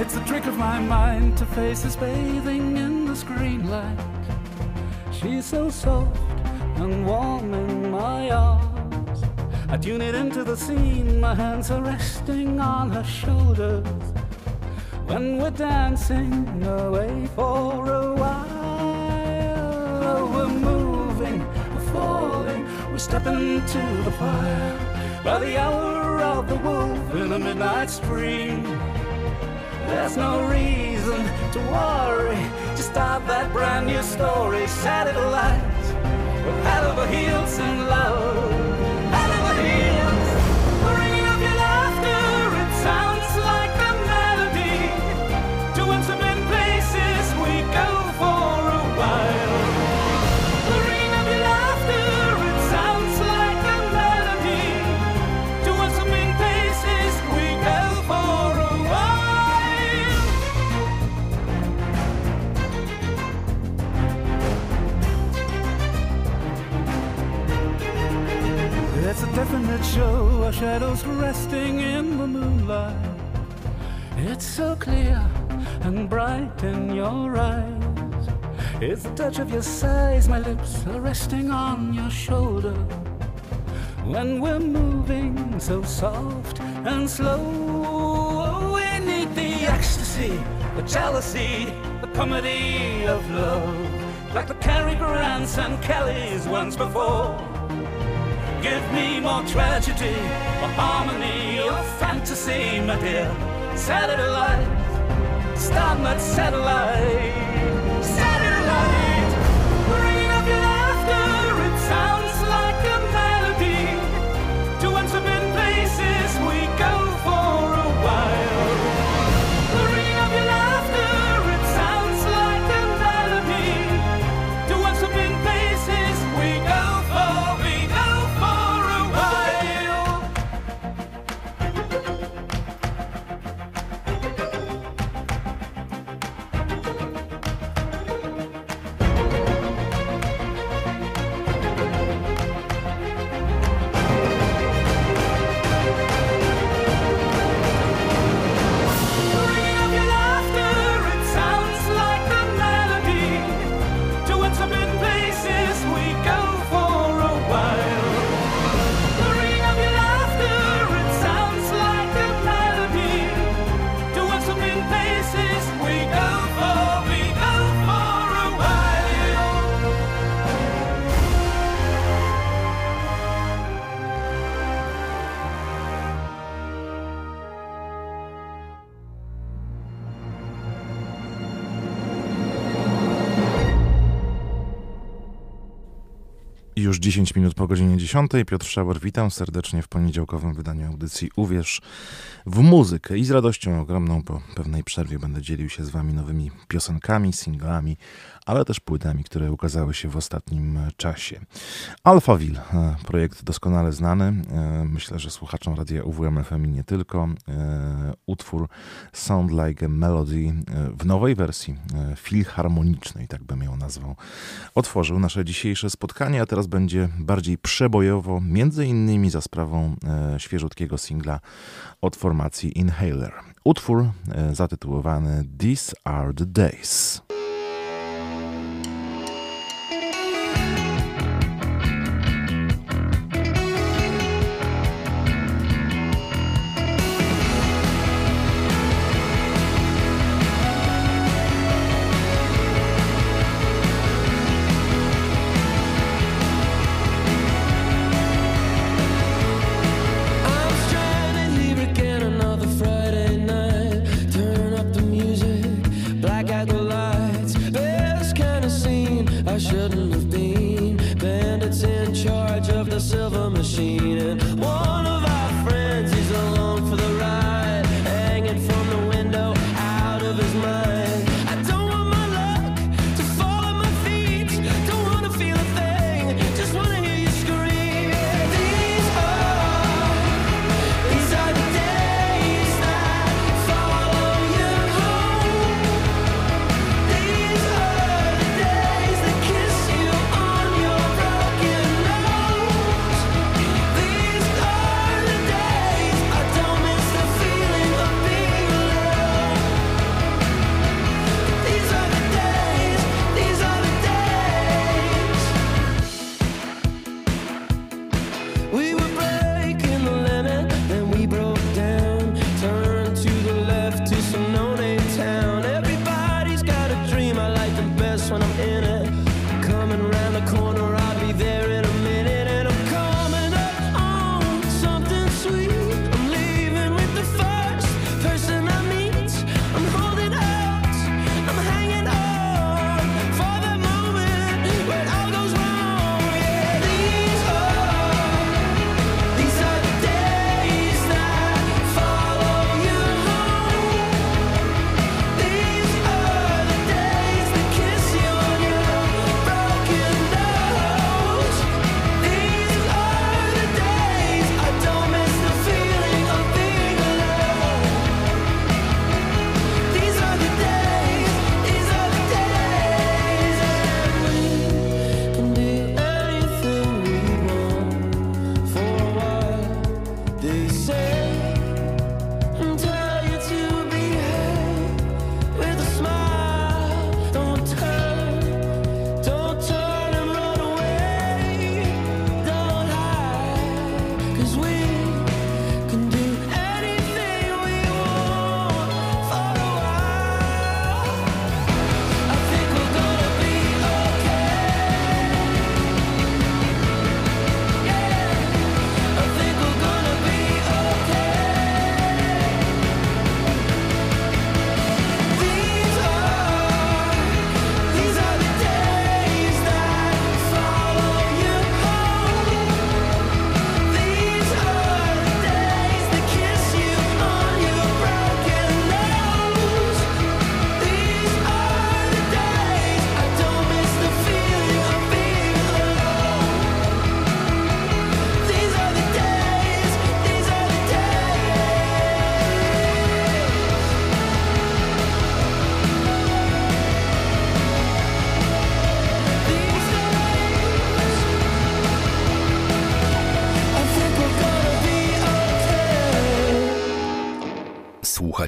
It's a trick of my mind to face us bathing in the screen light. She's so soft and warm in my arms. I tune it into the scene, my hands are resting on her shoulders. When we're dancing away for a while, we're moving, we're falling, we're stepping into the fire. By the hour of the wolf in the midnight stream. There's no reason to worry. Start that brand new story. Satellite. We're head over heels in love. Definite show, our shadows resting in the moonlight. It's so clear and bright in your eyes. It's the touch of your sighs, my lips are resting on your shoulder. When we're moving so soft and slow, oh, we need the ecstasy, the jealousy, the comedy of love. Like the Cary Grants and Kellys once before. Give me more tragedy, more harmony, or fantasy, my dear. Satellite, starlit satellite, satellite. Już 10 minut po godzinie 10. Piotr Szauer, witam serdecznie w poniedziałkowym wydaniu audycji Uwierz w muzykę. I z radością ogromną po pewnej przerwie będę dzielił się z Wami nowymi piosenkami, singlami, ale też płytami, które ukazały się w ostatnim czasie. Alphaville, e, projekt doskonale znany. e, Myślę, że słuchaczom radia UWM FM i nie tylko. E, Utwór Sound Like a Melody e, w nowej wersji e, filharmonicznej, tak bym ją nazwał, otworzył nasze dzisiejsze spotkanie, a teraz będzie bardziej przebojowo, między innymi za sprawą e, świeżutkiego singla od formacji Inhaler. Utwór e, zatytułowany These Are the Days.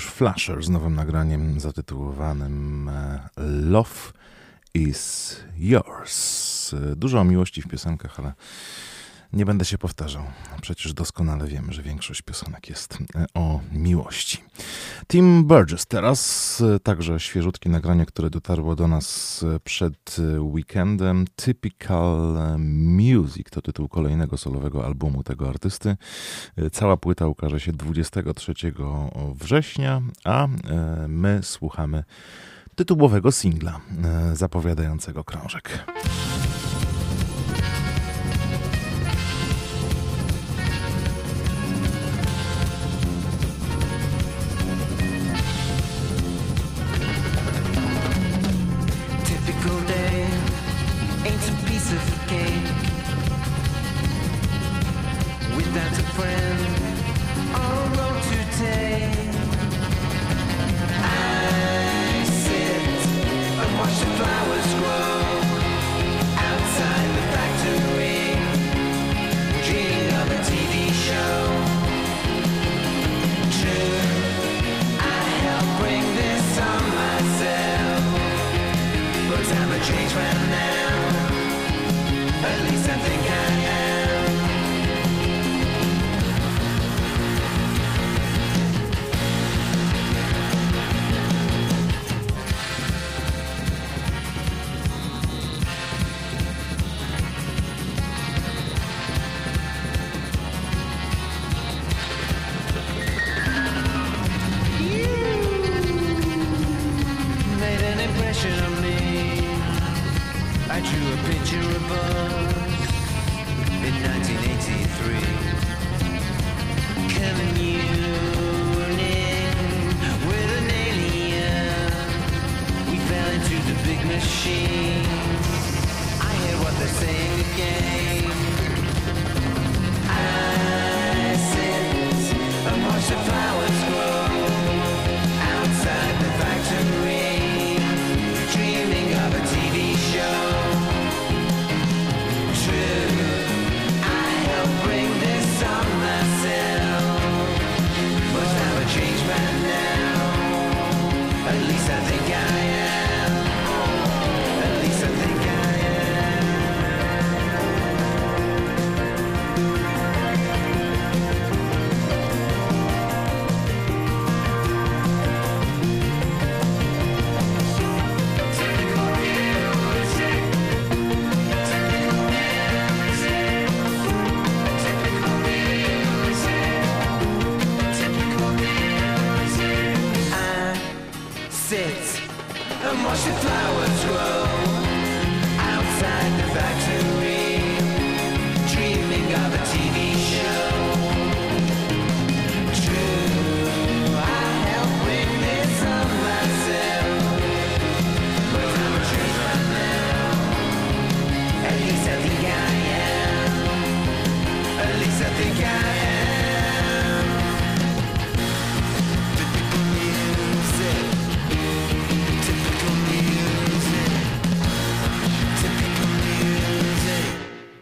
już Flasher z nowym nagraniem zatytułowanym e, Love is Yours. E, dużo o miłości w piosenkach, ale nie będę się powtarzał. Przecież doskonale wiemy, że większość piosenek jest e, o miłości. Tim Burgess teraz, e, także świeżutkie nagranie, które dotarło do nas e, przed weekendem. Typical Music to tytuł kolejnego solowego albumu tego artysty. Cała płyta ukaże się 23 września, a my słuchamy tytułowego singla zapowiadającego krążek.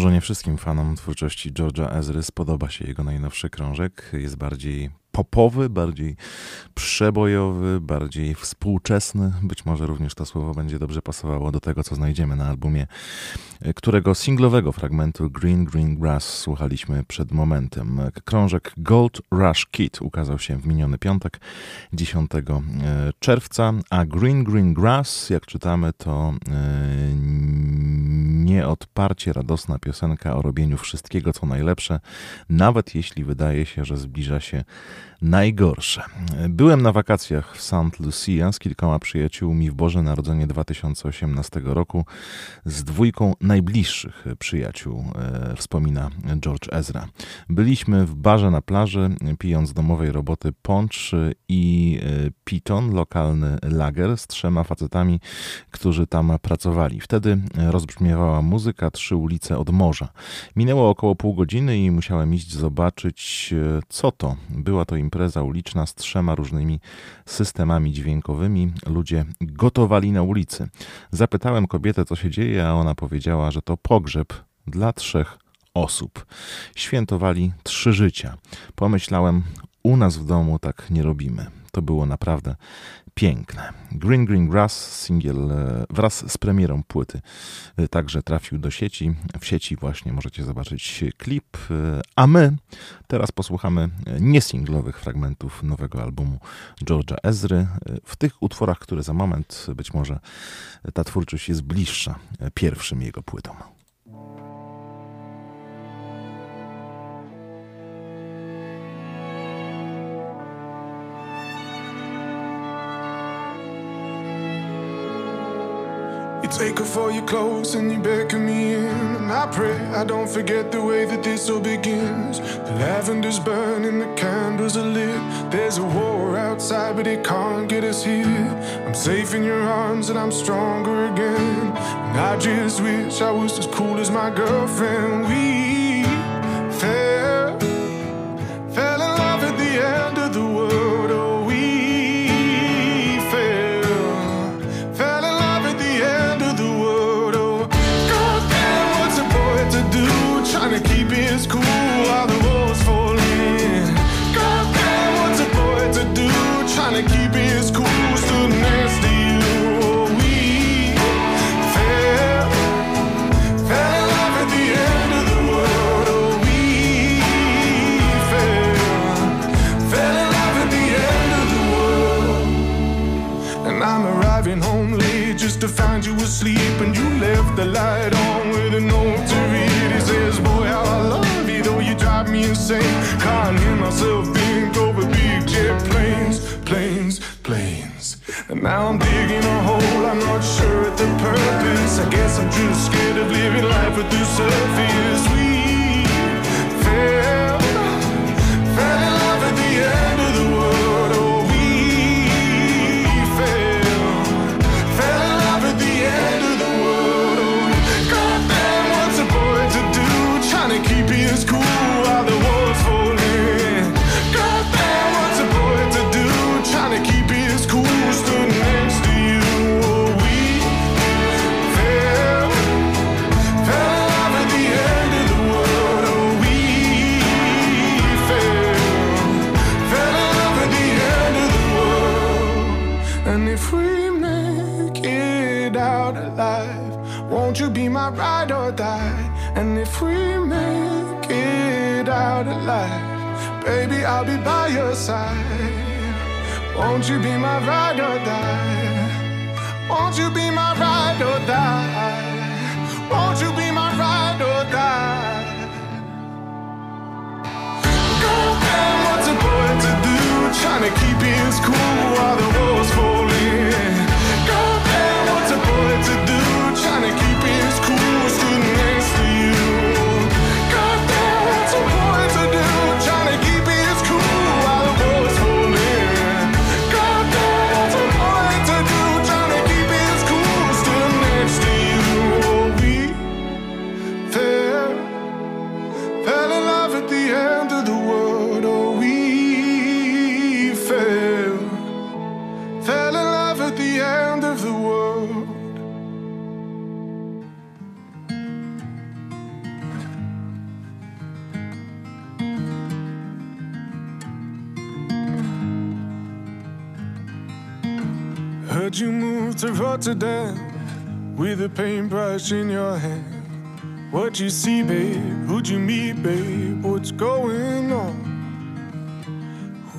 Może nie wszystkim fanom twórczości George'a Ezry spodoba się jego najnowszy krążek. Jest bardziej popowy, bardziej przebojowy, bardziej współczesny. Być może również to słowo będzie dobrze pasowało do tego, co znajdziemy na albumie, e, którego singlowego fragmentu Green Green Grass słuchaliśmy przed momentem. E, krążek Gold Rush Kid ukazał się w miniony piątek, 10 e, czerwca, a Green Green Grass, jak czytamy, to nieodparcie radosna piosenka o robieniu wszystkiego, co najlepsze, nawet jeśli wydaje się, że zbliża się najgorsze. Byłem na wakacjach w St. Lucia z kilkoma przyjaciółmi w Boże Narodzenie 2018 roku z dwójką najbliższych przyjaciół, e, wspomina George Ezra. Byliśmy w barze na plaży, pijąc domowej roboty poncz i e, piton, lokalny lager z trzema facetami, którzy tam pracowali. Wtedy rozbrzmiewała muzyka Trzy ulice od morza. Minęło około pół godziny i musiałem iść zobaczyć, e, co to. Była to impreza uliczna z trzema różnymi systemami dźwiękowymi. Ludzie gotowali na ulicy. Zapytałem kobietę, co się dzieje, a ona powiedziała, że to pogrzeb dla trzech osób. Świętowali trzy życia. Pomyślałem, u nas w domu tak nie robimy. To było naprawdę piękne. Green Green Grass singiel e, wraz z premierą płyty e, także trafił do sieci. W sieci właśnie możecie zobaczyć klip, e, a my teraz posłuchamy niesinglowych fragmentów nowego albumu George'a Ezry. W tych utworach, które za moment być może ta twórczość jest bliższa pierwszym jego płytom. Off all your clothes and you beckon me in. And I pray I don't forget the way that this all begins. The lavender's burning, the candles are lit. There's a war outside, but it can't get us here. I'm safe in your arms and I'm stronger again. And I just wish I was as cool as my girlfriend. We fell, fell in love at the end of the world. Guess I'm just scared of living life with the surface. Out alive, baby, I'll be by your side. Won't you be my ride or die? Won't you be my ride or die? Won't you be my ride or die? Trying to keep his cool while the walls fall to Rotterdam with a paintbrush in your hand. What you see, babe? Who'd you meet, babe? What's going on?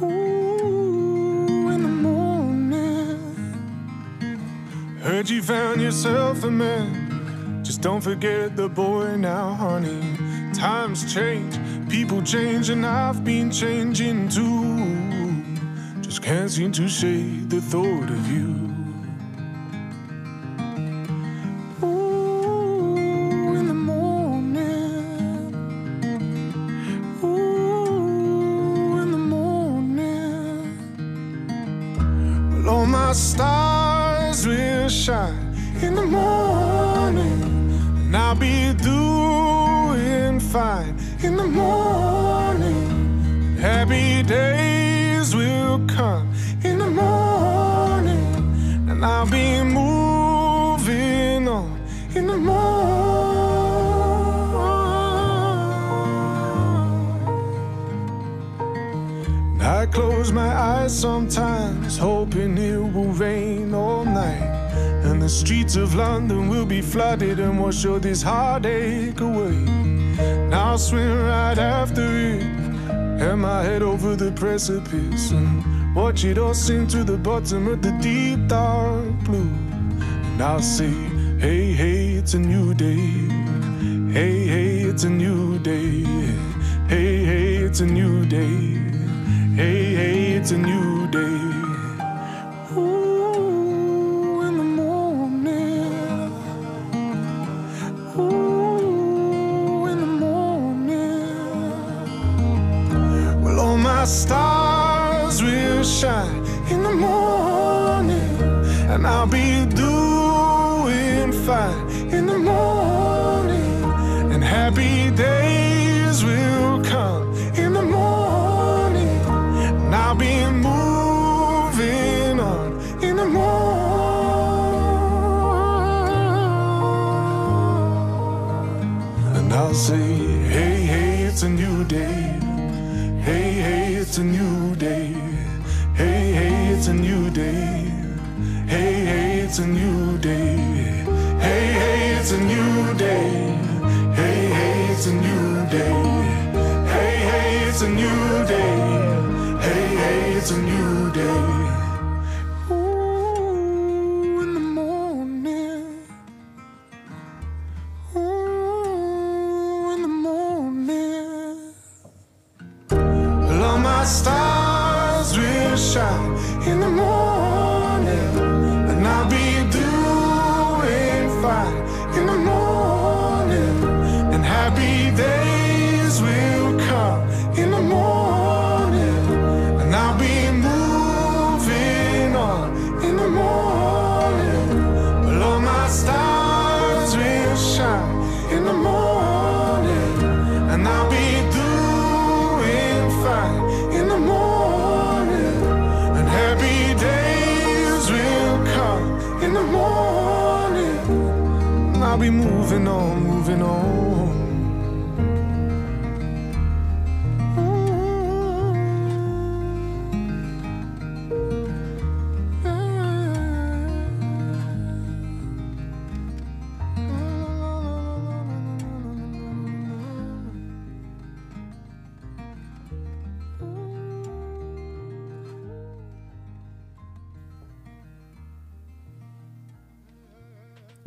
Ooh, in the morning. Heard you found yourself a man. Just don't forget the boy now, honey. Times change, people change, and I've been changing too. Just can't seem to shake the thought of you. My stars will shine in the morning, and I'll be doing fine in the morning. Happy days will come in the morning, and I'll be moving on in the morning. I close my eyes sometimes, hoping it will rain all night. And the streets of London will be flooded and wash all this heartache away. And I'll swim right after it, and my head over the precipice, and watch it all sink to the bottom of the deep dark blue. And I'll say, Hey, hey, it's a new day. Hey, hey, it's a new day. Hey, hey, it's a new day. Hey, hey, it's a new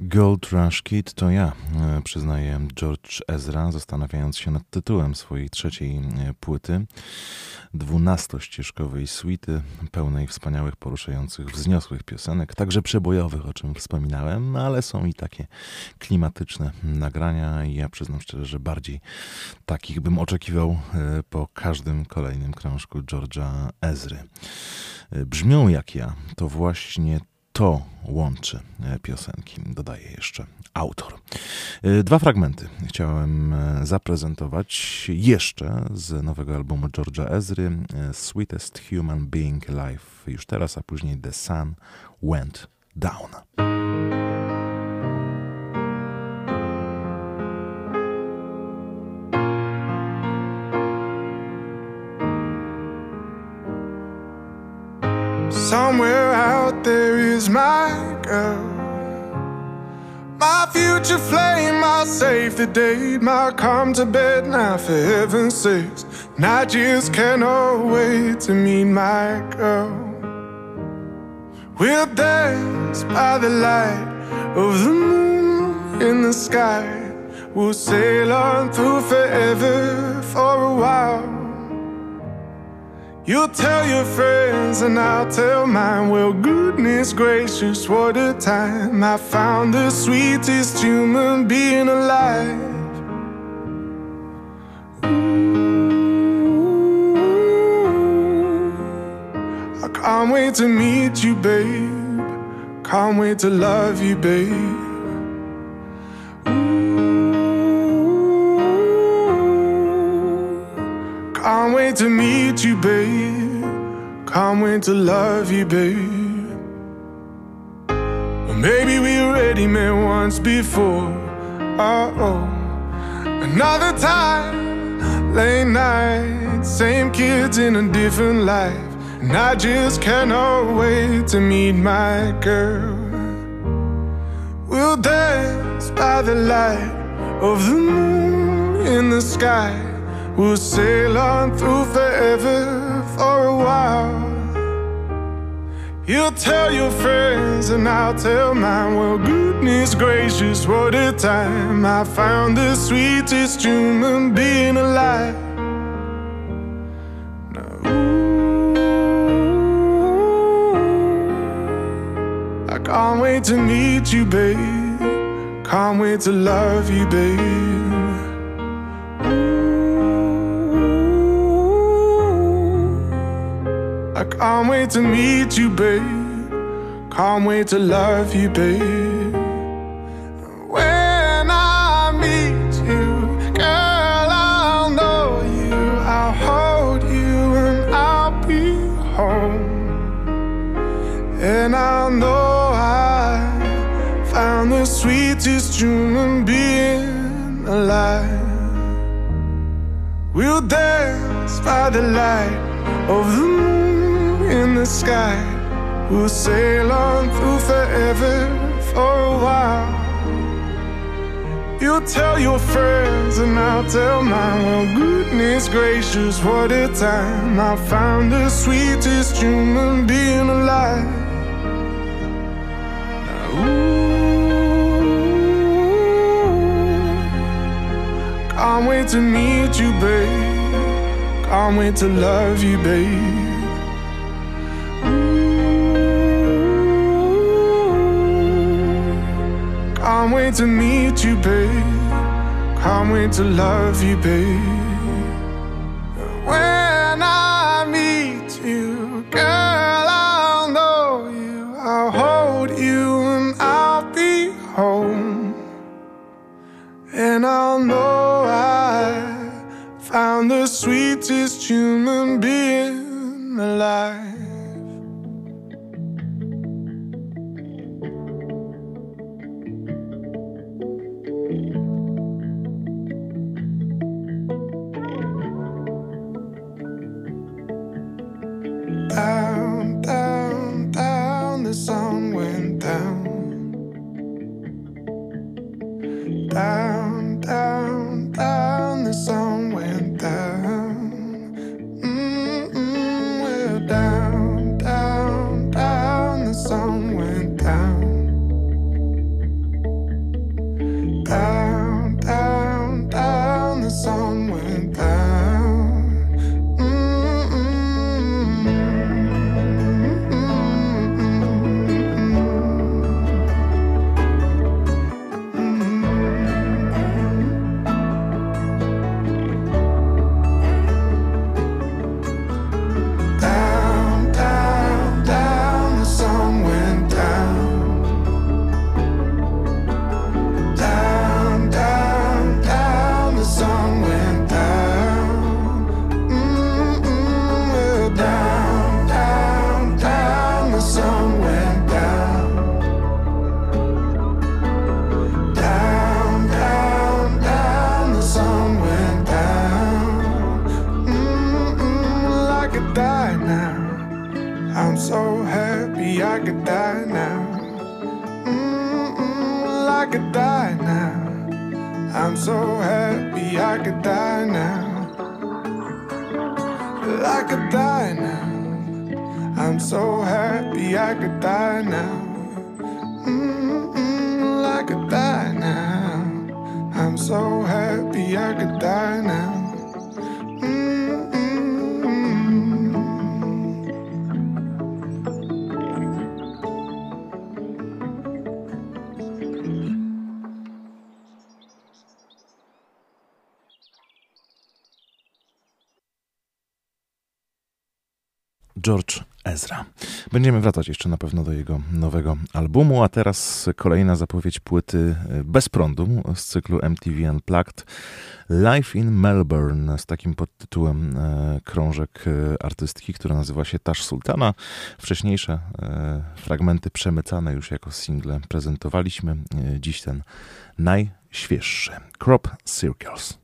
Gold Rush Kid to ja, e, przyznaje George Ezra, zastanawiając się nad tytułem swojej trzeciej e, płyty. Dwunastościeżkowej suity, pełnej wspaniałych, poruszających, wzniosłych piosenek, także przebojowych, o czym wspominałem, ale są i takie klimatyczne nagrania i ja przyznam szczerze, że bardziej takich bym oczekiwał e, po każdym kolejnym krążku George'a Ezry. Brzmią jak ja, to właśnie to łączy e, piosenki, dodaje jeszcze autor. E, Dwa fragmenty chciałem e, zaprezentować jeszcze z nowego albumu George'a Ezry, Sweetest Human Being Alive już teraz, a później The Sun Went Down. Somewhere out there is my girl. My future flame, my save the date, my come to bed now for heaven's sakes. And I just cannot wait to meet my girl. We'll dance by the light of the moon in the sky. We'll sail on through forever for a while. You'll tell your friends and I'll tell mine. Well, goodness gracious, what a time. I found the sweetest human being alive. Ooh, I can't wait to meet you, babe. Can't wait to love you, babe. Can't wait to meet you, babe. Can't wait to love you, babe. Or maybe we already met once before. Uh oh. Another time, late night, same kids in a different life. And I just cannot wait to meet my girl. We'll dance by the light of the moon in the sky. We'll sail on through forever for a while. You'll tell your friends and I'll tell mine. Well, goodness gracious, what a time. I found the sweetest human being alive. Now, ooh, I can't wait to meet you, babe. Can't wait to love you, babe. I can't wait to meet you, babe. Can't wait to love you, babe. When I meet you, girl, I'll know you. I'll hold you and I'll be home. And I'll know I found the sweetest human being alive. We'll dance by the light of the moon in the sky. We'll sail on through forever for a while. You'll tell your friends and I'll tell mine. Well, goodness gracious, what a time. I found the sweetest human being alive. Ooh, can't wait to meet you, babe. Can't wait to love you, babe. Can't wait to meet you, babe. Can't wait to love you, babe. When I meet you, girl, I'll know you. I'll hold you and I'll be home. And I'll know I found the sweetest human being could die now. George Ezra. Będziemy wracać jeszcze na pewno do jego nowego albumu, a teraz kolejna zapowiedź płyty e, bez prądu z cyklu MTV Unplugged. Life in Melbourne z takim podtytułem e, krążek e, artystki, która nazywa się Tash Sultana. Wcześniejsze fragmenty przemycane już jako single prezentowaliśmy. Dziś ten najświeższy. Crop Circles.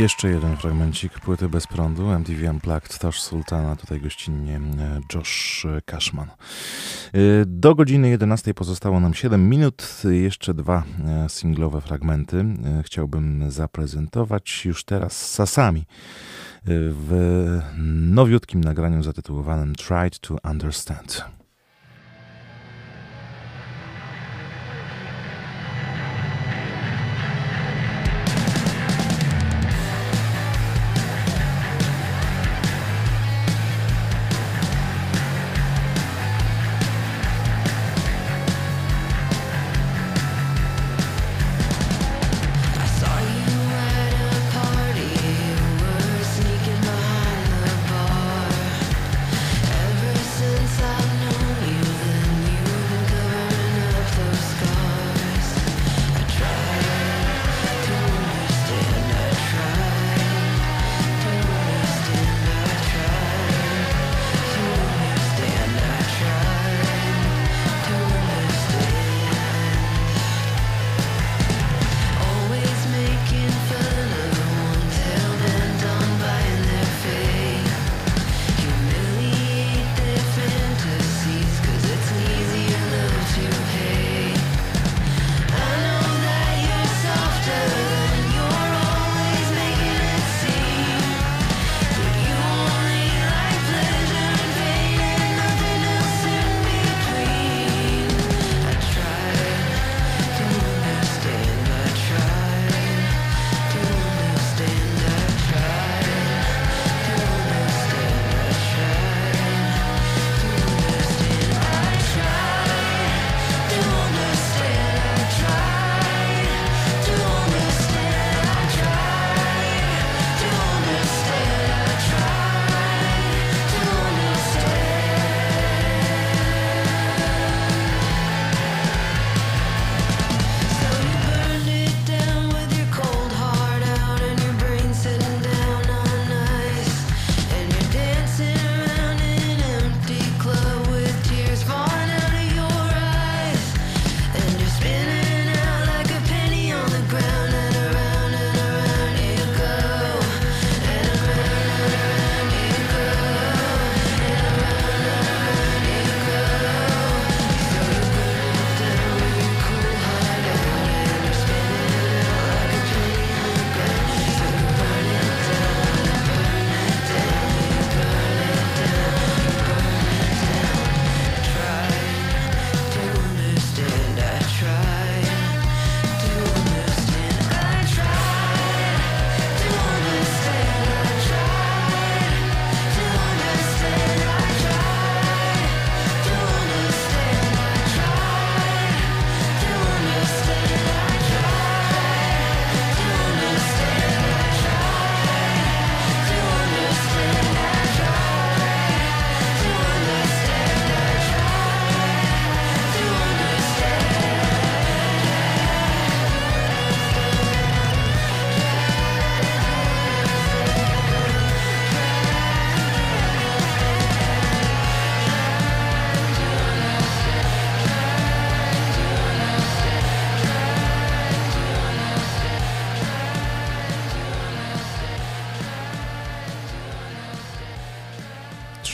Jeszcze jeden fragmencik płyty bez prądu, MTV Unplugged, Tasz Sultana, tutaj gościnnie e, Josh Cashman. E, do godziny 11 pozostało nam 7 minut, jeszcze dwa e, singlowe fragmenty chciałbym zaprezentować już teraz Sasami w nowiutkim nagraniu zatytułowanym Tried to Understand.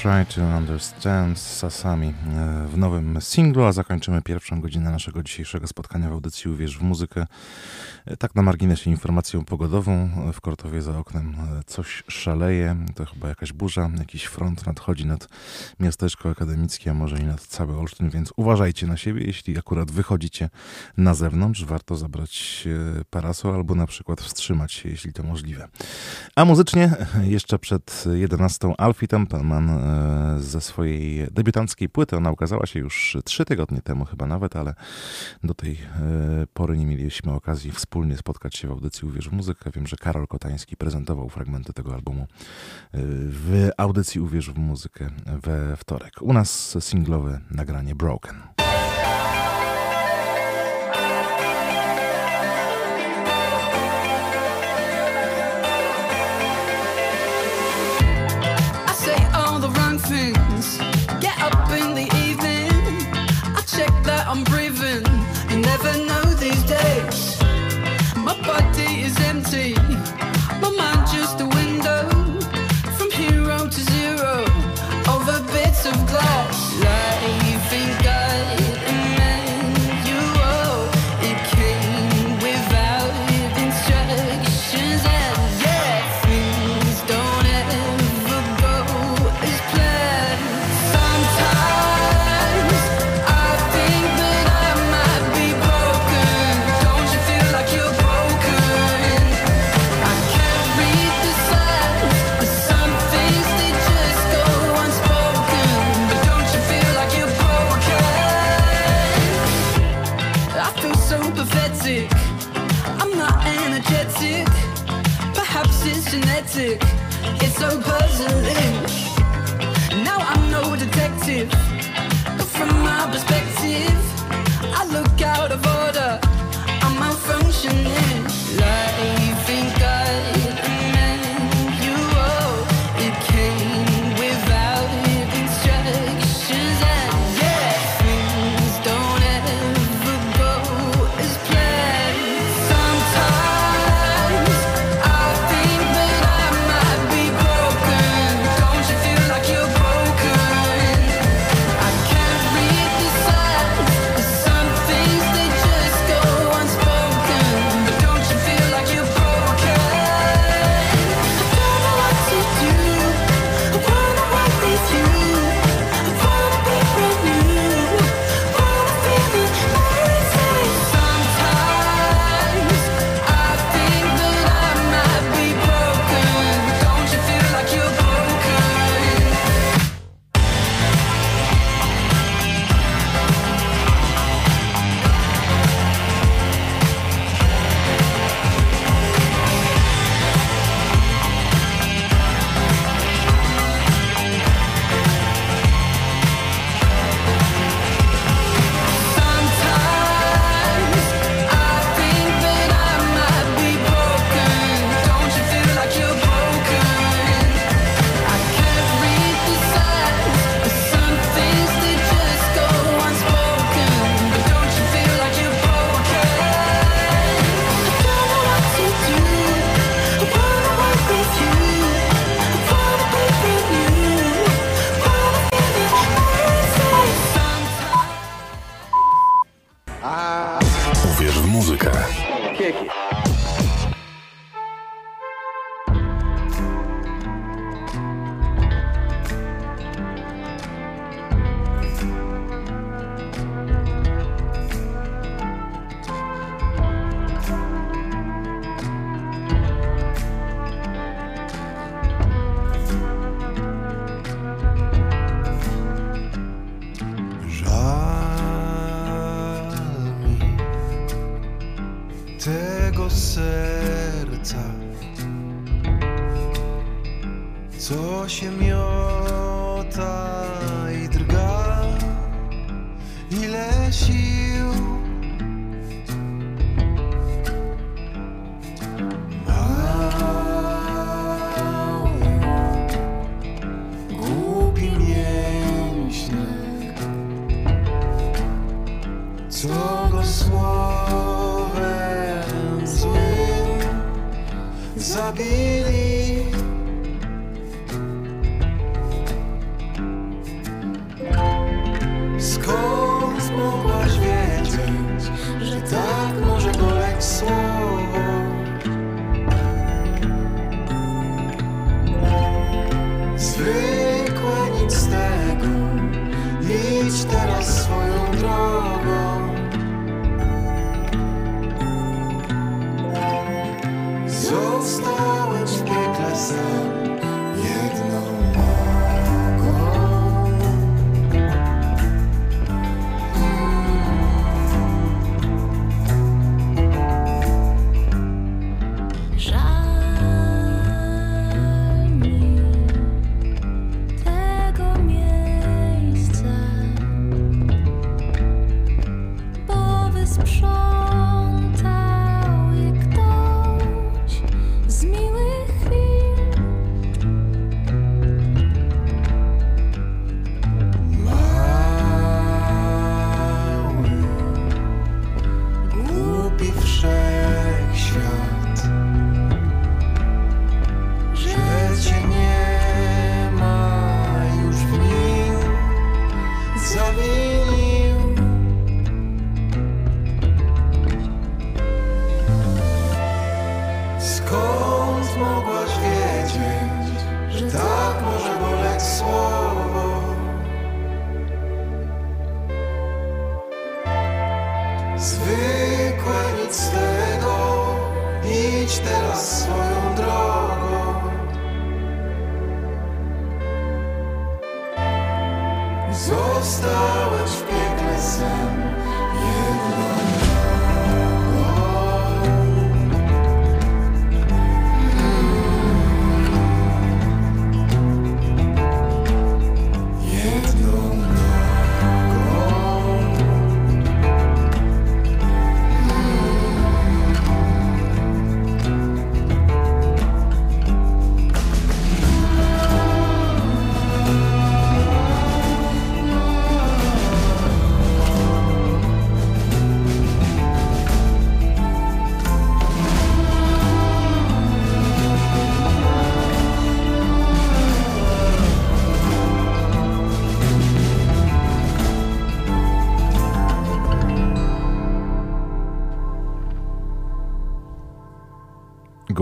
Try to Understand Sasami e, w nowym singlu, a zakończymy pierwszą godzinę naszego dzisiejszego spotkania w audycji Uwierz w muzykę. Tak na marginesie informacją pogodową. W Kortowie za oknem coś szaleje. To chyba jakaś burza, jakiś front nadchodzi nad miasteczko akademickie, a może i nad cały Olsztyn, więc uważajcie na siebie. Jeśli akurat wychodzicie na zewnątrz, warto zabrać e, parasol albo na przykład wstrzymać się, jeśli to możliwe. A muzycznie jeszcze przed 11 Alfie Templeman e, ze swojej debiutanckiej płyty. Ona ukazała się już 3 tygodnie temu chyba nawet, ale do tej e, pory nie mieliśmy okazji współpracować wspólnie spotkać się w audycji Uwierz w muzykę. Wiem, że Karol Kotański prezentował fragmenty tego albumu y, w audycji Uwierz w muzykę we wtorek. U nas singlowe nagranie Broken.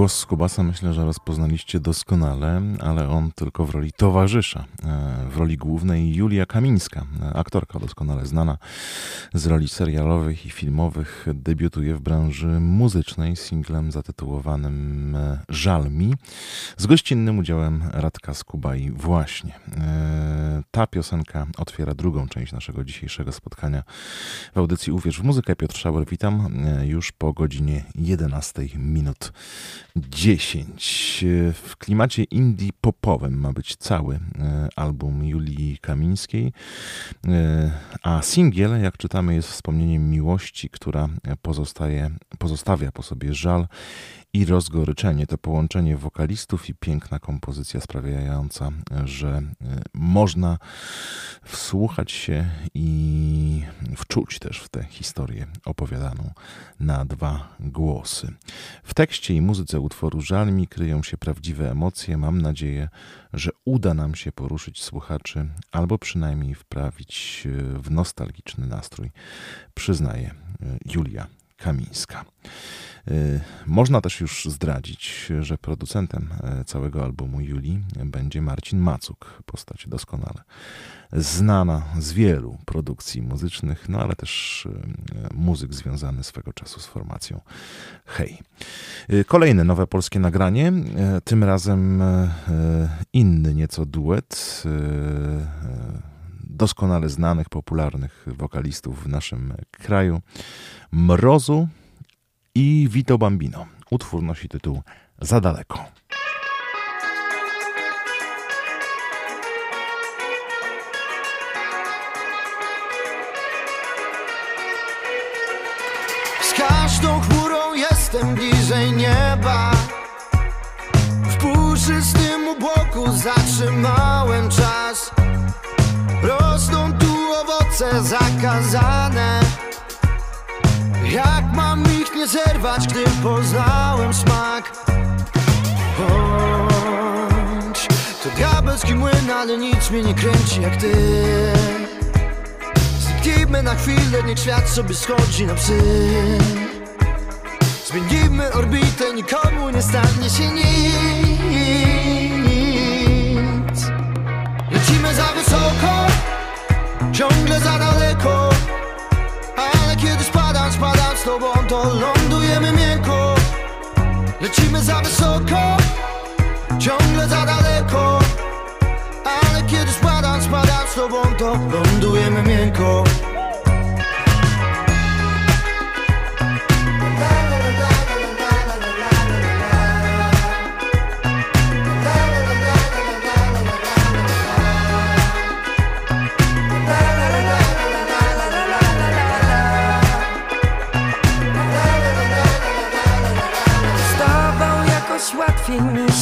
Głos Skubasa myślę, że rozpoznaliście doskonale, ale on tylko w roli towarzysza. E, W roli głównej Julia Kamińska, e, aktorka doskonale znana z roli serialowych i filmowych, debiutuje w branży muzycznej singlem zatytułowanym e, Żal mi z gościnnym udziałem Radka Skubai właśnie. E, Ta piosenka otwiera drugą część naszego dzisiejszego spotkania w audycji Uwierz w muzykę. Piotr Szauer, witam już po godzinie 11 minut 10. E, W klimacie indie popowym ma być cały e, album Julii Kamińskiej, e, a singiel, jak czytamy, jest wspomnieniem miłości, która pozostaje, pozostawia po sobie żal i rozgoryczenie. To połączenie wokalistów i piękna kompozycja sprawiająca, że e, można wsłuchać się i wczuć też w tę historię opowiadaną na dwa głosy. W tekście i muzyce utworu Żal mi kryją się prawdziwe emocje. Mam nadzieję, że uda nam się poruszyć słuchaczy albo przynajmniej wprawić e, w nostalgiczny nastrój, przyznaje e, Julia Kamińska. Y, Można też już zdradzić, że producentem e, całego albumu Julii będzie Marcin Macuk, postać doskonale znana z wielu produkcji muzycznych, no ale też e, muzyk związany swego czasu z formacją Hej. Y, Kolejne nowe polskie nagranie, e, tym razem e, inny nieco duet doskonale znanych, popularnych wokalistów w naszym kraju. Mrozu i Vito Bambino. Utwór nosi tytuł Za daleko. Z każdą chmurą jestem bliżej nieba W puszystym obłoku zatrzymałem czas Rosną tu owoce zakazane. Jak mam ich nie zerwać, gdy poznałem smak? Bądź to diabelski młyn, ale nic mnie nie kręci jak ty. Zniknijmy na chwilę, niech świat sobie schodzi na psy. Nikomu nie stanie się nic. Lecimy za wysoko, ciągle za daleko Ale kiedy spadam, spadam z tobą, to lądujemy miękko. Lecimy za wysoko, ciągle za daleko Ale kiedy spadam, spadam z tobą, to lądujemy miękko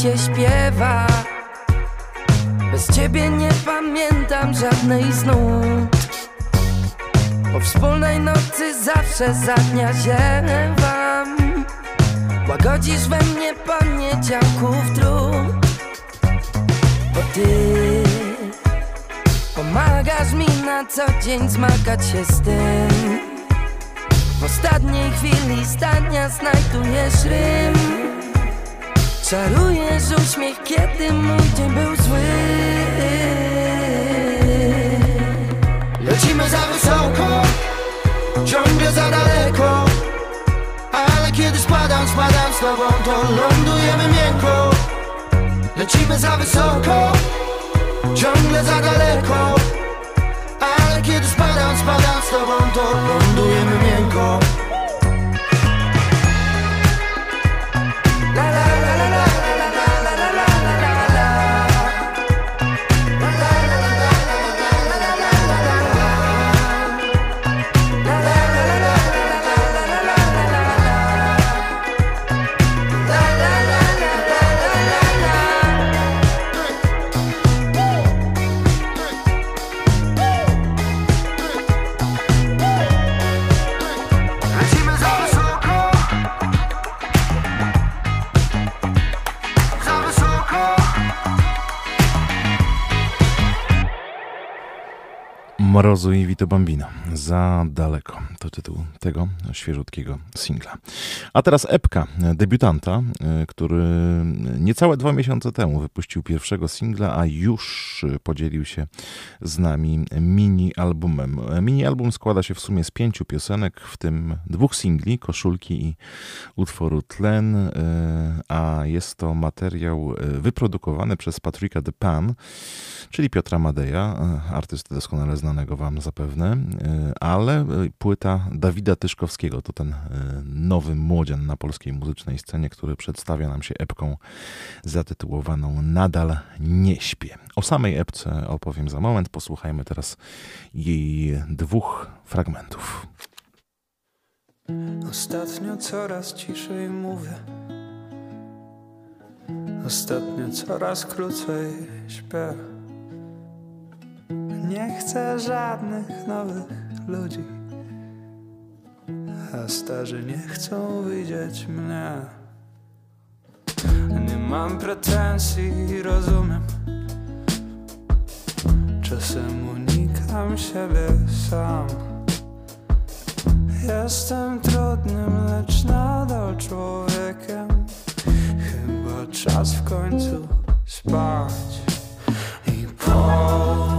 się śpiewa. Bez ciebie nie pamiętam żadnej z nut. Po wspólnej nocy zawsze za dnia ziewam. Łagodzisz we mnie poniedziałków trud. Bo ty pomagasz mi na co dzień zmagać się z tym. W ostatniej chwili zdania znajdujesz rym Czarujesz uśmiech, kiedy mój dzień był zły. Lecimy za wysoko, ciągle za daleko. Ale kiedy spadam, spadam z tobą, to lądujemy miękko. Lecimy za wysoko, ciągle za daleko Mrozu i Vito Bambino. Za daleko. To tytuł tego świeżutkiego singla. A teraz epka debiutanta, y, który niecałe dwa miesiące temu wypuścił pierwszego singla, a już podzielił się z nami mini-albumem. Mini-album składa się w sumie z pięciu piosenek, w tym dwóch singli, Koszulki i utworu Tlen, y, a jest to materiał y, wyprodukowany przez Patricka de Pan, czyli Piotra Madeja, artysty doskonale znanego Wam zapewne, e, ale e, płyta Dawida Tyszkowskiego to ten e, nowy młodzian na polskiej muzycznej scenie, który przedstawia nam się epką zatytułowaną Nadal nie śpię. O samej epce opowiem za moment, posłuchajmy teraz jej dwóch fragmentów. Ostatnio coraz ciszej mówię. Ostatnio coraz krócej śpię. Nie chcę żadnych nowych ludzi, a starzy nie chcą widzieć mnie. Nie mam pretensji, rozumiem. Czasem unikam siebie sam. Jestem trudnym, lecz nadal człowiekiem. Chyba czas w końcu spać i pomóż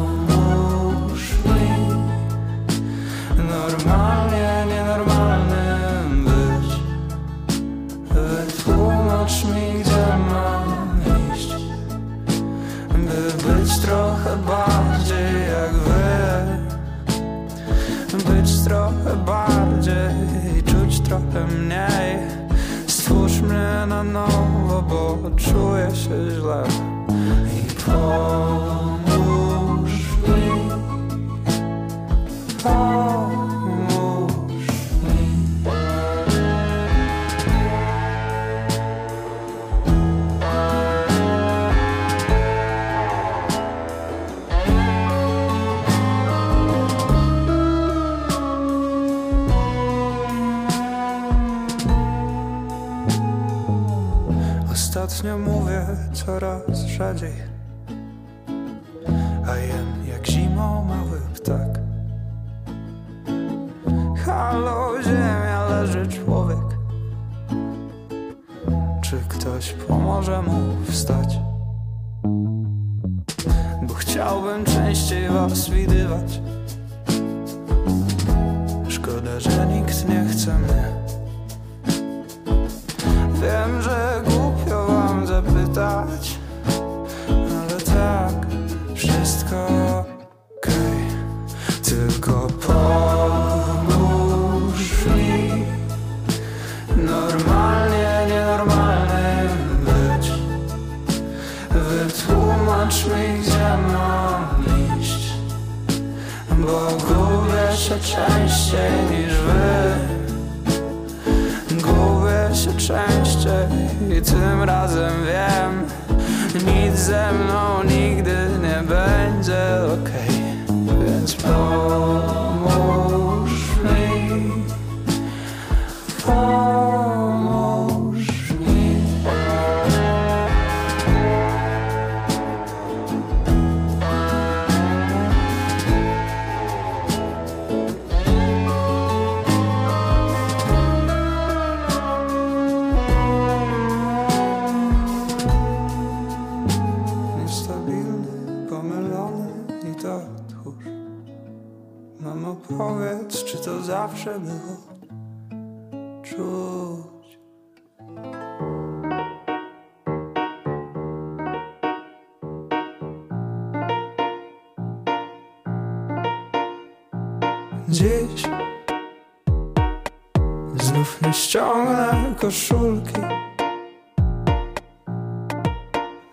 koszulki.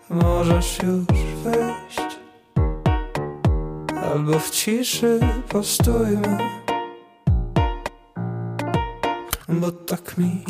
Możesz już wyjść Albo w ciszy postójmy Bo tak mi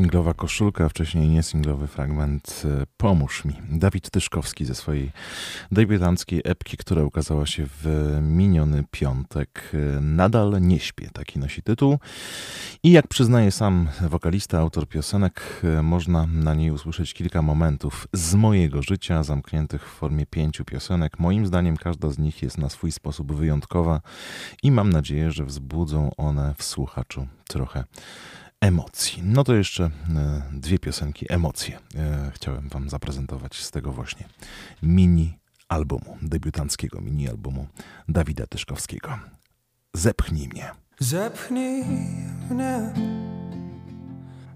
singlowa koszulka, wcześniej niesinglowy fragment e, Pomóż mi. Dawid Tyszkowski ze swojej debiutanckiej epki, która ukazała się w miniony piątek. E, Nadal nie śpię, taki nosi tytuł. I jak przyznaje sam wokalista, autor piosenek, e, można na niej usłyszeć kilka momentów z mojego życia, zamkniętych w formie pięciu piosenek. Moim zdaniem każda z nich jest na swój sposób wyjątkowa i mam nadzieję, że wzbudzą one w słuchaczu trochę emocji. No to jeszcze e, dwie piosenki, emocje. E, chciałem Wam zaprezentować z tego właśnie mini albumu, debiutanckiego mini albumu Dawida Tyszkowskiego. Zepchnij mnie. Zepchnij mnie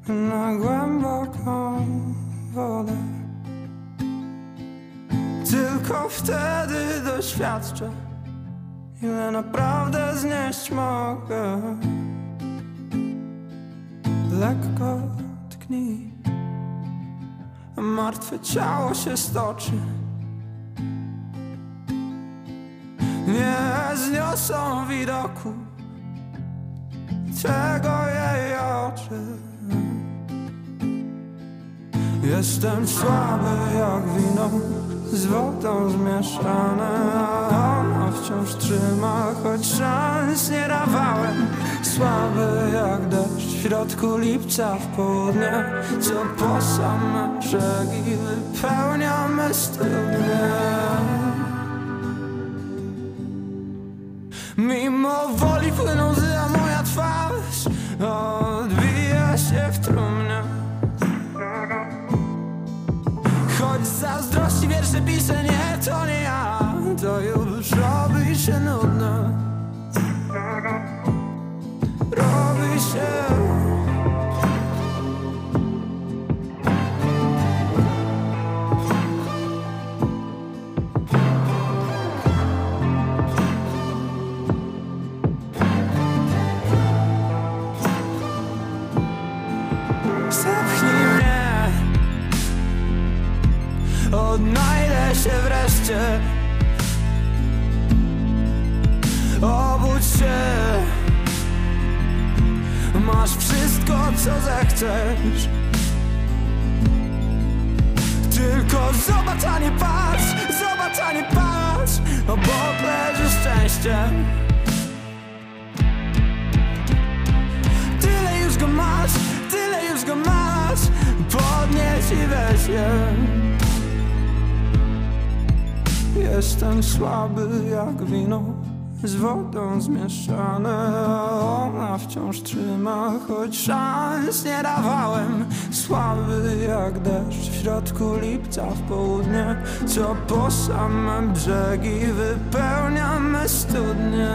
na głęboką wodę. Tylko wtedy doświadczę, ile naprawdę znieść mogę lekko tknij Martwe ciało się stoczy. Nie zniosą widoku Tego jej oczy. Jestem słaby jak wino Z wodą zmieszane A ona wciąż trzyma Choć szans nie dawałem. Słaby jak deszcz w środku lipca w południe Co po same brzegi wypełniamy studnie Mimo woli płyną łzy, a moja twarz Odbija się w trumnie Choć zazdrości wiersze piszę, nie, to nie ja. To już robi się nudne robi się się wreszcie. Obudź się. Masz wszystko, co zechcesz. Tylko zobacz, a nie patrz Zobacz, a nie patrz Obok leży szczęście. Tyle już go masz Tyle już go masz Podnieś i weź je Jestem słaby jak wino z wodą zmieszane. Ona wciąż trzyma, choć szans nie dawałem. Słaby jak deszcz w środku lipca w południe Co po same brzegi wypełniamy studnie.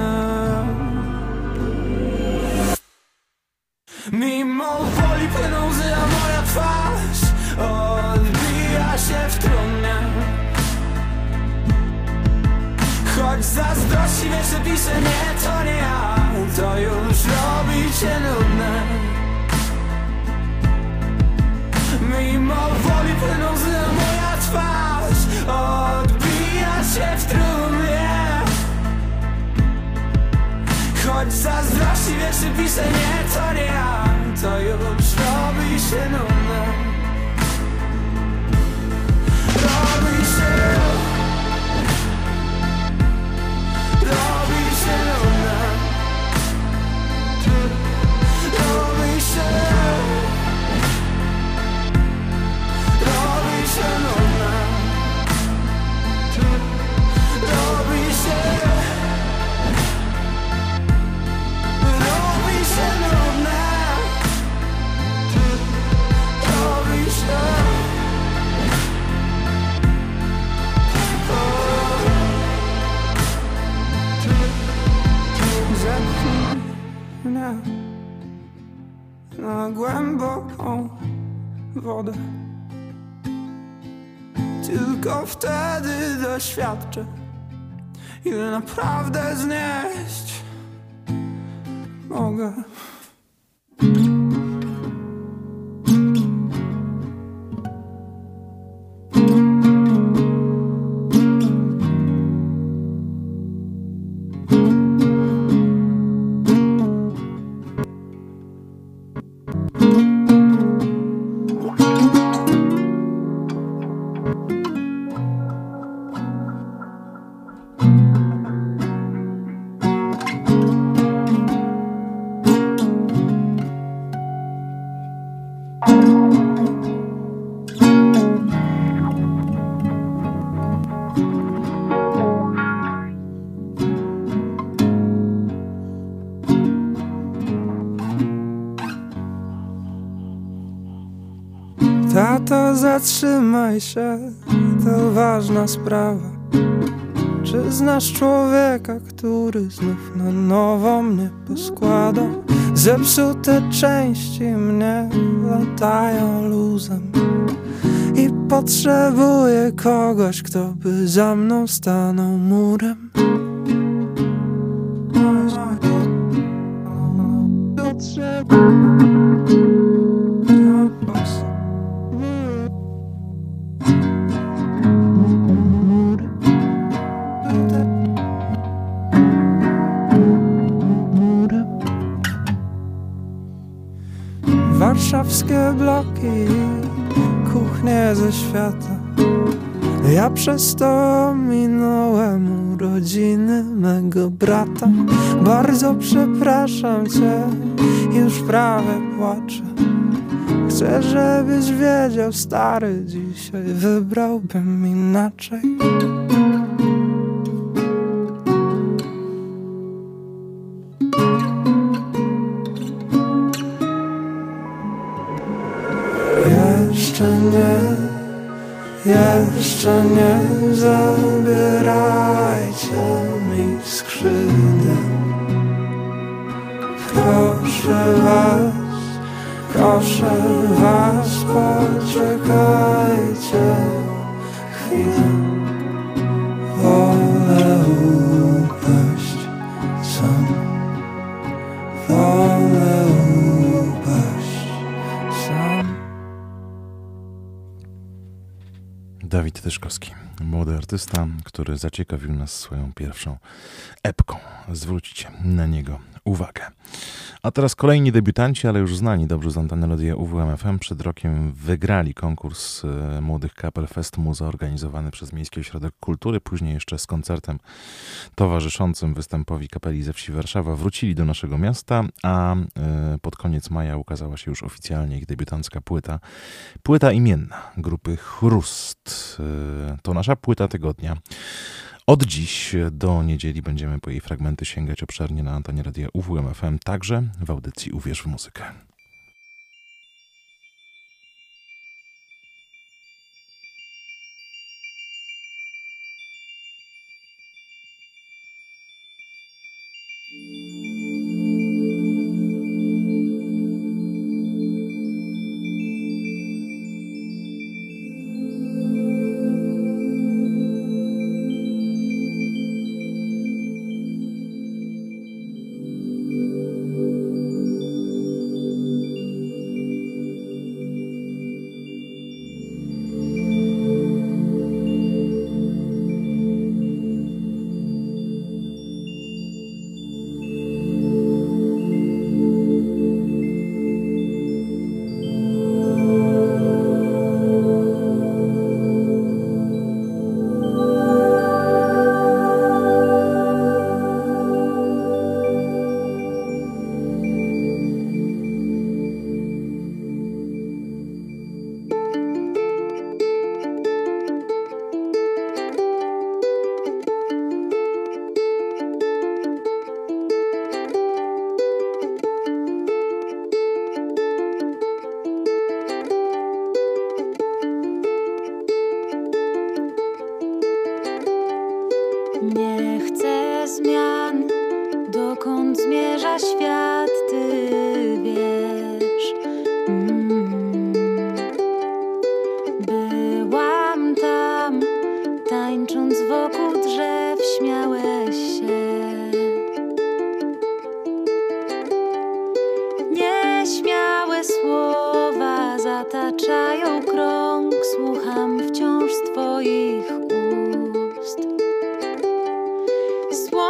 Mimo zazdrości wiesz, że piszę nie, to nie ja. To już robi się nudne. Mimo woli płyną łzy, a moja twarz Odbija się w trumnie. Choć zazdrości wiesz, że piszę nie, to nie ja. To już robi się nudne. Robi się nudne Robi mnie na głęboką wodę. Tylko wtedy doświadczę Ile naprawdę znieść mogę zatrzymaj się, to ważna sprawa. Czy znasz człowieka, który znów na nowo mnie poskłada? Zepsute części mnie latają luzem I potrzebuję kogoś, kto by za mną stanął murem Warszawskie świata. Ja przez to minąłem urodziny mego brata. Bardzo przepraszam cię, już prawie płaczę. Chcę, żebyś wiedział, stary, dzisiaj wybrałbym inaczej jeszcze nie zabierajcie mi skrzydeł Proszę was, proszę was, poczekajcie Tyszkowski, młody artysta, który zaciekawił nas swoją pierwszą epką. Zwróćcie na niego uwagę. A teraz kolejni debiutanci, ale już znani dobrze z anteny Radia UWMFM. Przed rokiem wygrali konkurs e, Młodych Kapel Fest Muza organizowany przez Miejski Ośrodek Kultury. Później jeszcze z koncertem towarzyszącym występowi kapeli ze wsi Warszawa wrócili do naszego miasta, a e, pod koniec maja ukazała się już oficjalnie ich debiutancka płyta. Płyta imienna grupy Chrust. E, To nasza płyta tygodnia. Od dziś do niedzieli będziemy po jej fragmenty sięgać obszernie na antenie radia UWMFM, także w audycji Uwierz w muzykę. is one.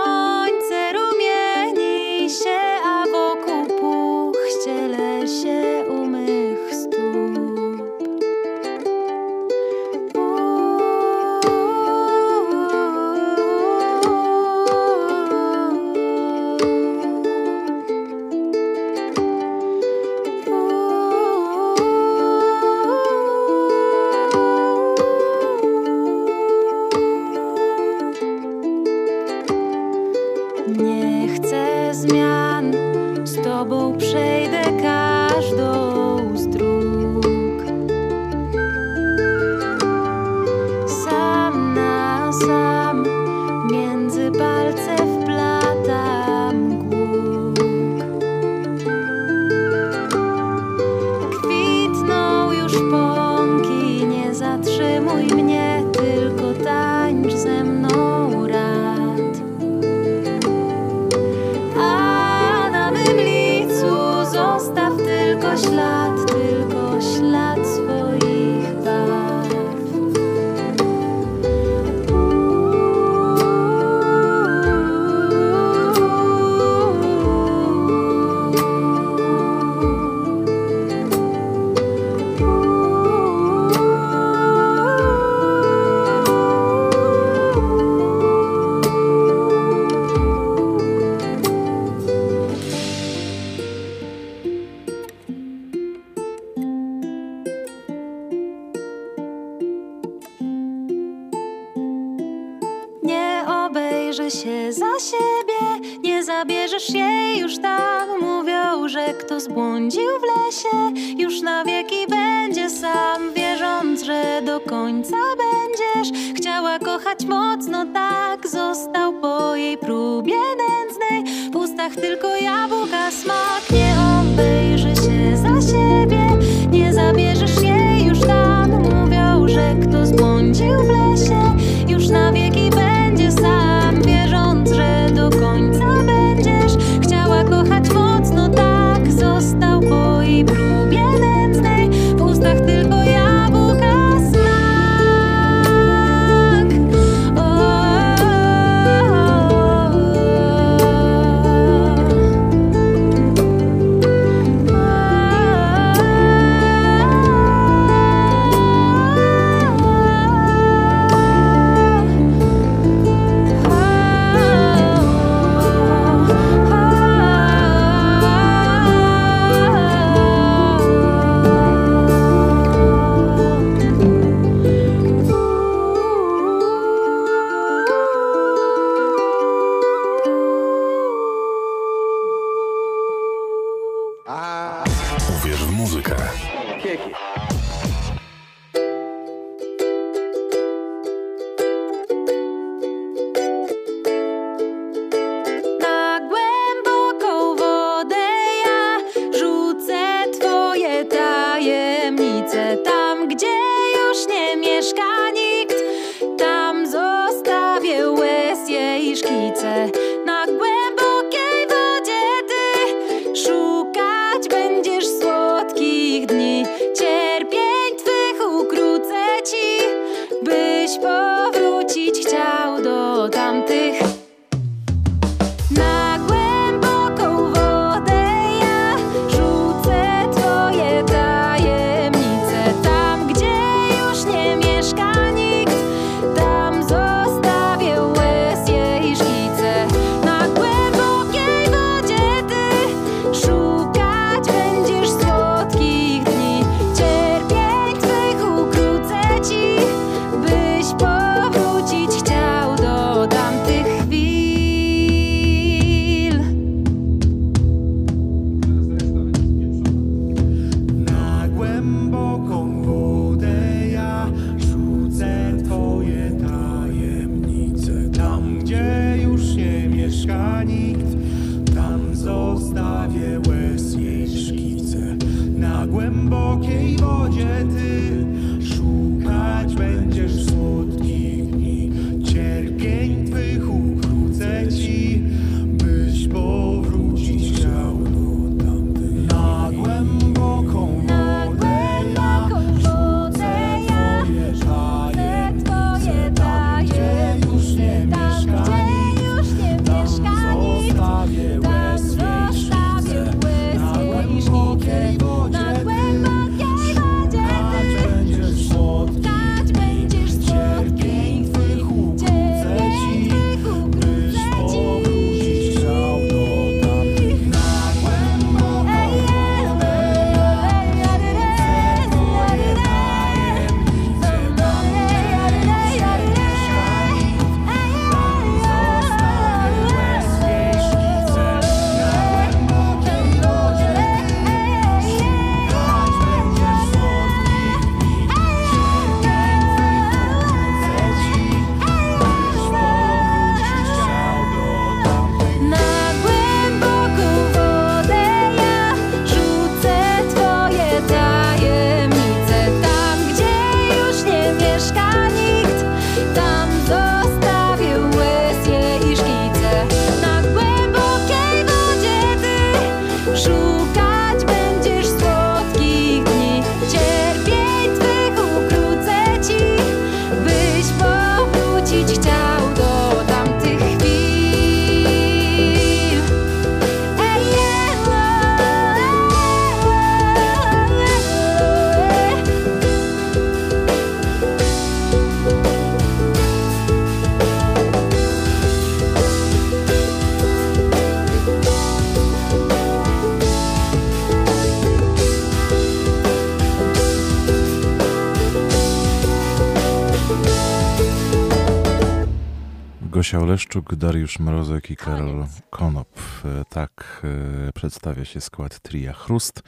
Gosia Oleszczuk, Dariusz Mrozek i Karol Konop. E, tak e, przedstawia się skład tria Chrust.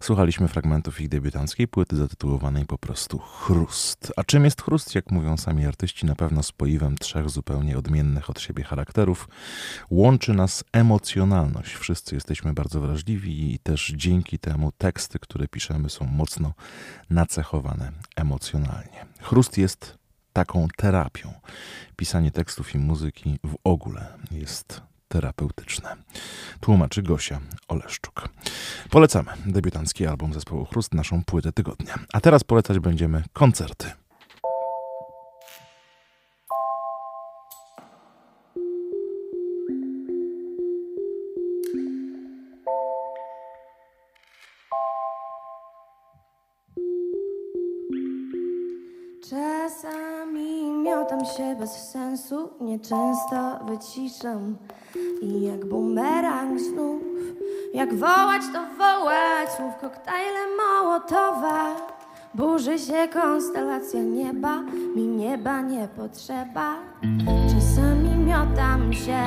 Słuchaliśmy fragmentów ich debiutanckiej płyty zatytułowanej po prostu Chrust. A czym jest Chrust? Jak mówią sami artyści, na pewno spoiwem trzech zupełnie odmiennych od siebie charakterów. Łączy nas emocjonalność. Wszyscy jesteśmy bardzo wrażliwi i też dzięki temu teksty, które piszemy są mocno nacechowane emocjonalnie. Chrust jest taką terapią. Pisanie tekstów i muzyki w ogóle jest terapeutyczne. Tłumaczy Gosia Oleszczuk. Polecamy debiutancki album zespołu Chrust, naszą płytę tygodnia. A teraz polecać będziemy koncerty. Się bez sensu, nieczęsto wyciszam. I jak bumerang znów, jak wołać to wołać Słów koktajle Mołotowa Burzy się konstelacja nieba, mi nieba nie potrzeba. Czasami miotam się,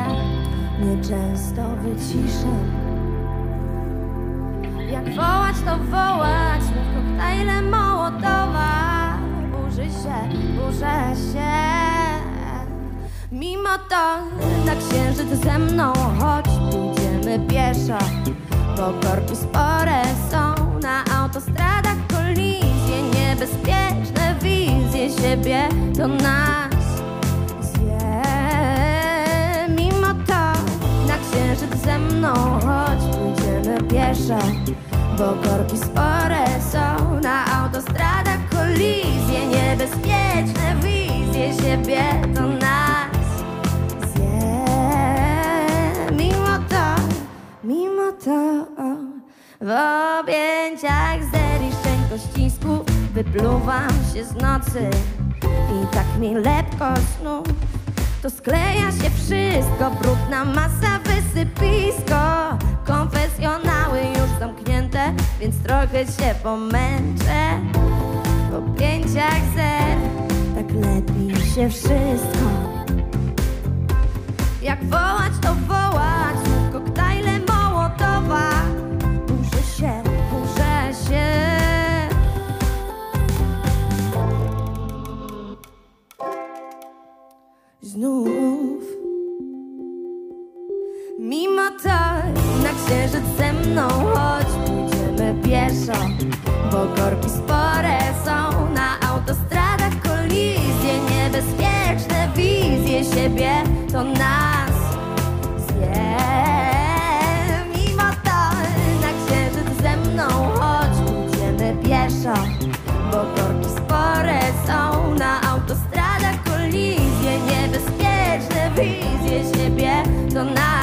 nieczęsto wyciszam Jak wołać to wołać, słów koktajle Mołotowa burzy się, burzę się Mimo to na księżyc ze mną Choć pójdziemy pieszo. Bo korki spore są Na autostradach kolizje Niebezpieczne wizje siebie Do nas zje. Mimo to na księżyc ze mną Choć pójdziemy pieszo. Bo korki spore są na autostradach kolizje Niebezpieczne wizje siebie do nas mimo to W objęciach zeri szczęko ścisku Wypluwam się z nocy I tak mi lepko snów to skleja się wszystko, brudna masa, wysypisko Konfesjonały już zamknięte, więc trochę się pomęczę. W objęciach zer, tak lepi się wszystko. Jak wołać to wołać, znów. Mimo to na księżyc ze mną chodź Pójdziemy pieszo, bo korki spore są Na autostradach kolizje Niebezpieczne wizje siebie To nas zje Wizje siebie Do nas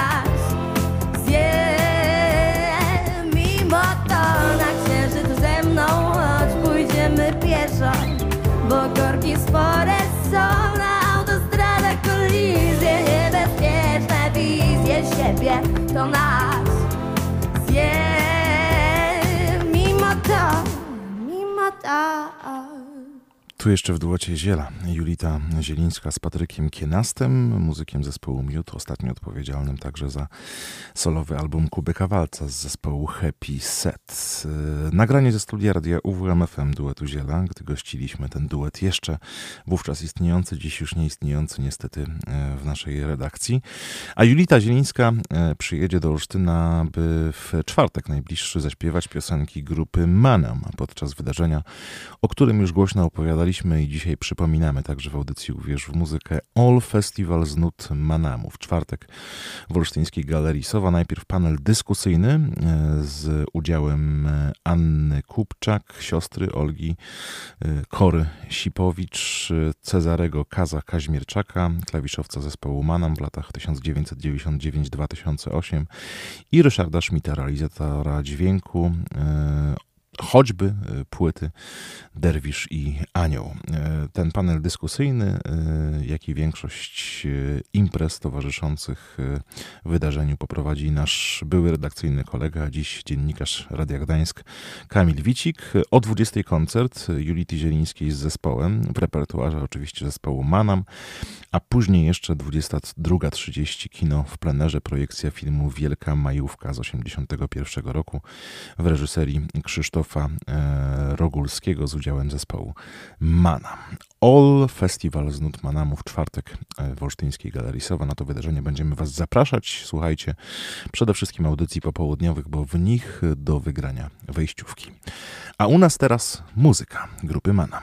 Tu jeszcze w duecie Ziela Julita Zielińska z Patrykiem Kienastem, muzykiem zespołu Miód, ostatnio odpowiedzialnym także za solowy album Kubyka Walca z zespołu Happy Set. Yy, Nagranie ze studia radia UWMFM duetu Ziela, gdy gościliśmy ten duet jeszcze wówczas istniejący, dziś już nieistniejący niestety yy, w naszej redakcji. A Julita Zielińska yy, przyjedzie do Olsztyna, by w czwartek najbliższy zaśpiewać piosenki grupy Manam podczas wydarzenia, o którym już głośno opowiadaliśmy i dzisiaj przypominamy także w audycji Uwierz w muzykę All Festival z nut Manamu. W czwartek w Olsztyńskiej Galerii Sowa najpierw panel dyskusyjny e, z udziałem e, Anny Kupczak, siostry Olgi e, Kory Sipowicz, Cezarego Kaza Kaźmierczaka, klawiszowca zespołu Manam w latach 1999-2008 i Ryszarda Schmidta, realizatora dźwięku, choćby e, płyty Derwisz i Anioł. E, ten panel dyskusyjny, e, jak i większość imprez towarzyszących wydarzeniu poprowadzi nasz były redakcyjny kolega, dziś dziennikarz Radia Gdańsk Kamil Wicik. O 20 koncert Julity Zielińskiej z zespołem, w repertuarze oczywiście zespołu Manam, a później jeszcze 22.30 kino w plenerze, projekcja filmu Wielka Majówka z 1981 roku w reżyserii Krzysztofa e, Rogulskiego z udziałem zespołu Mana. All Festival z nut Manamu w czwartek e, w Olsztyńskiej Galerii Sowa. Na to wydarzenie będziemy Was zapraszać. Słuchajcie przede wszystkim audycji popołudniowych, bo w nich do wygrania wejściówki. A u nas teraz muzyka grupy Manam.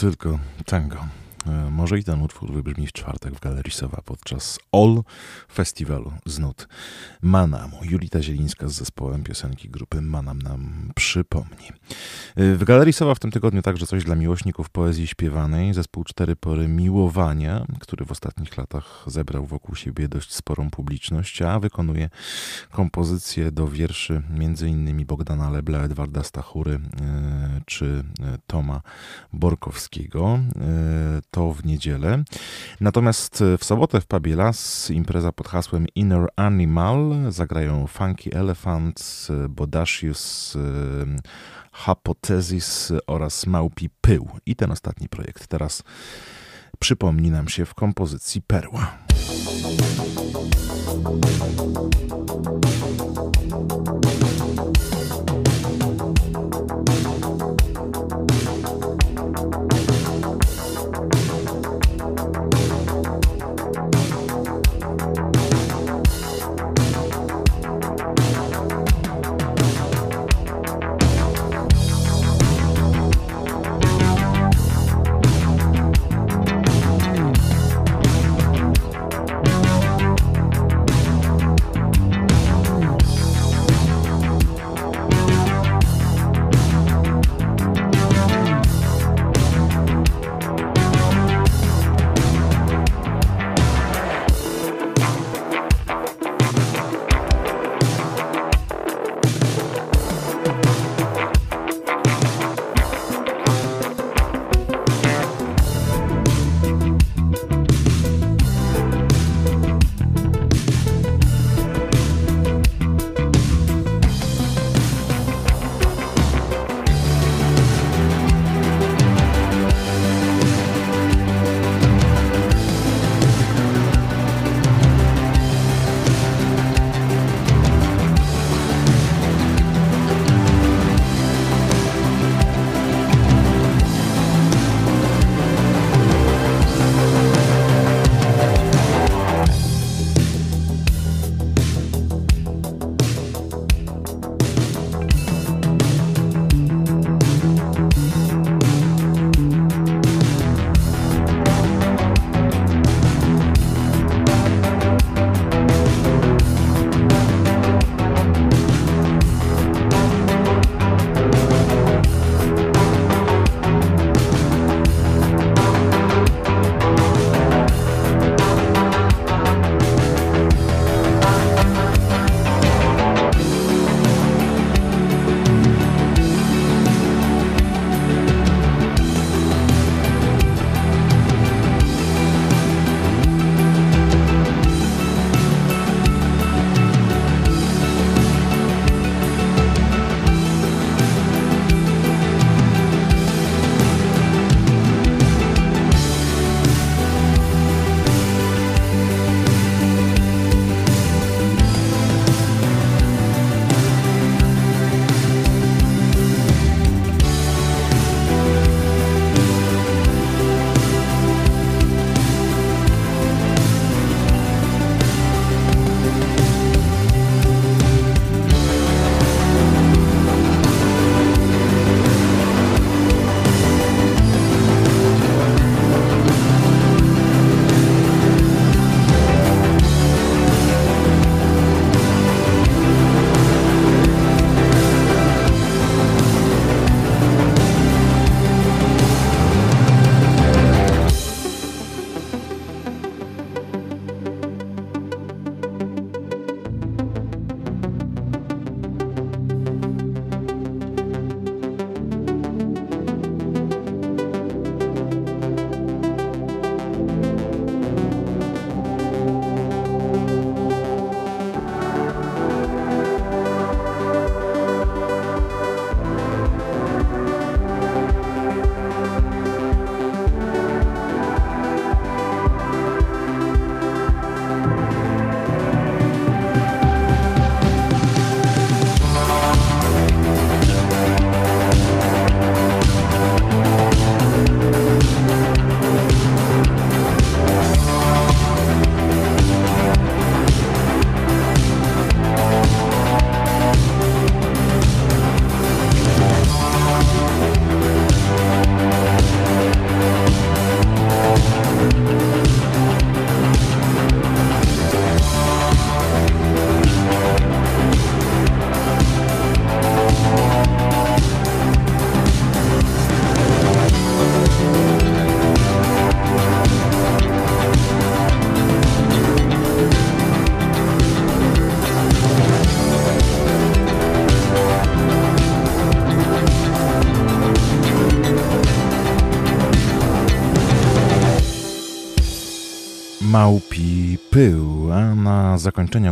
tylko tango. E, Może i ten utwór wybrzmi w czwartek w Galerii Sowa podczas All Festiwalu z nut Manamu. Julita Zielińska z zespołem piosenki grupy Manam nam przypomni. E, W Galerii Sowa w tym tygodniu także coś dla miłośników poezji śpiewanej. Zespół Cztery Pory Miłowania, który w ostatnich latach zebrał wokół siebie dość sporą publiczność, a wykonuje kompozycje do wierszy m.in. Bogdana Lebla, Edwarda Stachury e, czy Toma Borkowskiego. To w niedzielę. Natomiast w sobotę w Pubie Las impreza pod hasłem Inner Animal zagrają Funky Elephant, Bodacius, e, Hypothesis oraz Małpi Pył. I ten ostatni projekt teraz przypomni nam się w kompozycji Perła.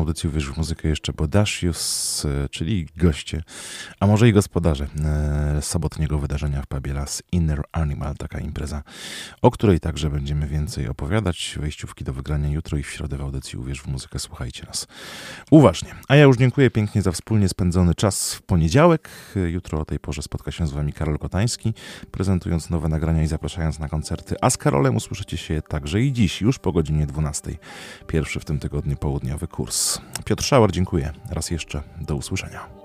Audycji Wierzysz w muzykę jeszcze Bodacius, czyli goście, a może i gospodarze. E, sobotniego wydarzenia w pubie Las Inner Animal, taka impreza, o której także będziemy więcej opowiadać. Wejściówki do wygrania jutro i w środę w audycji Uwierz w muzykę, słuchajcie nas uważnie. A ja już dziękuję pięknie za wspólnie spędzony czas w poniedziałek. Jutro o tej porze spotka się z wami Karol Kotański, prezentując nowe nagrania i zapraszając na koncerty, a z Karolem usłyszycie się także i dziś, już po godzinie 12. Pierwszy w tym tygodniu południowy kurs. Piotr Szauer, dziękuję. Raz jeszcze do usłyszenia.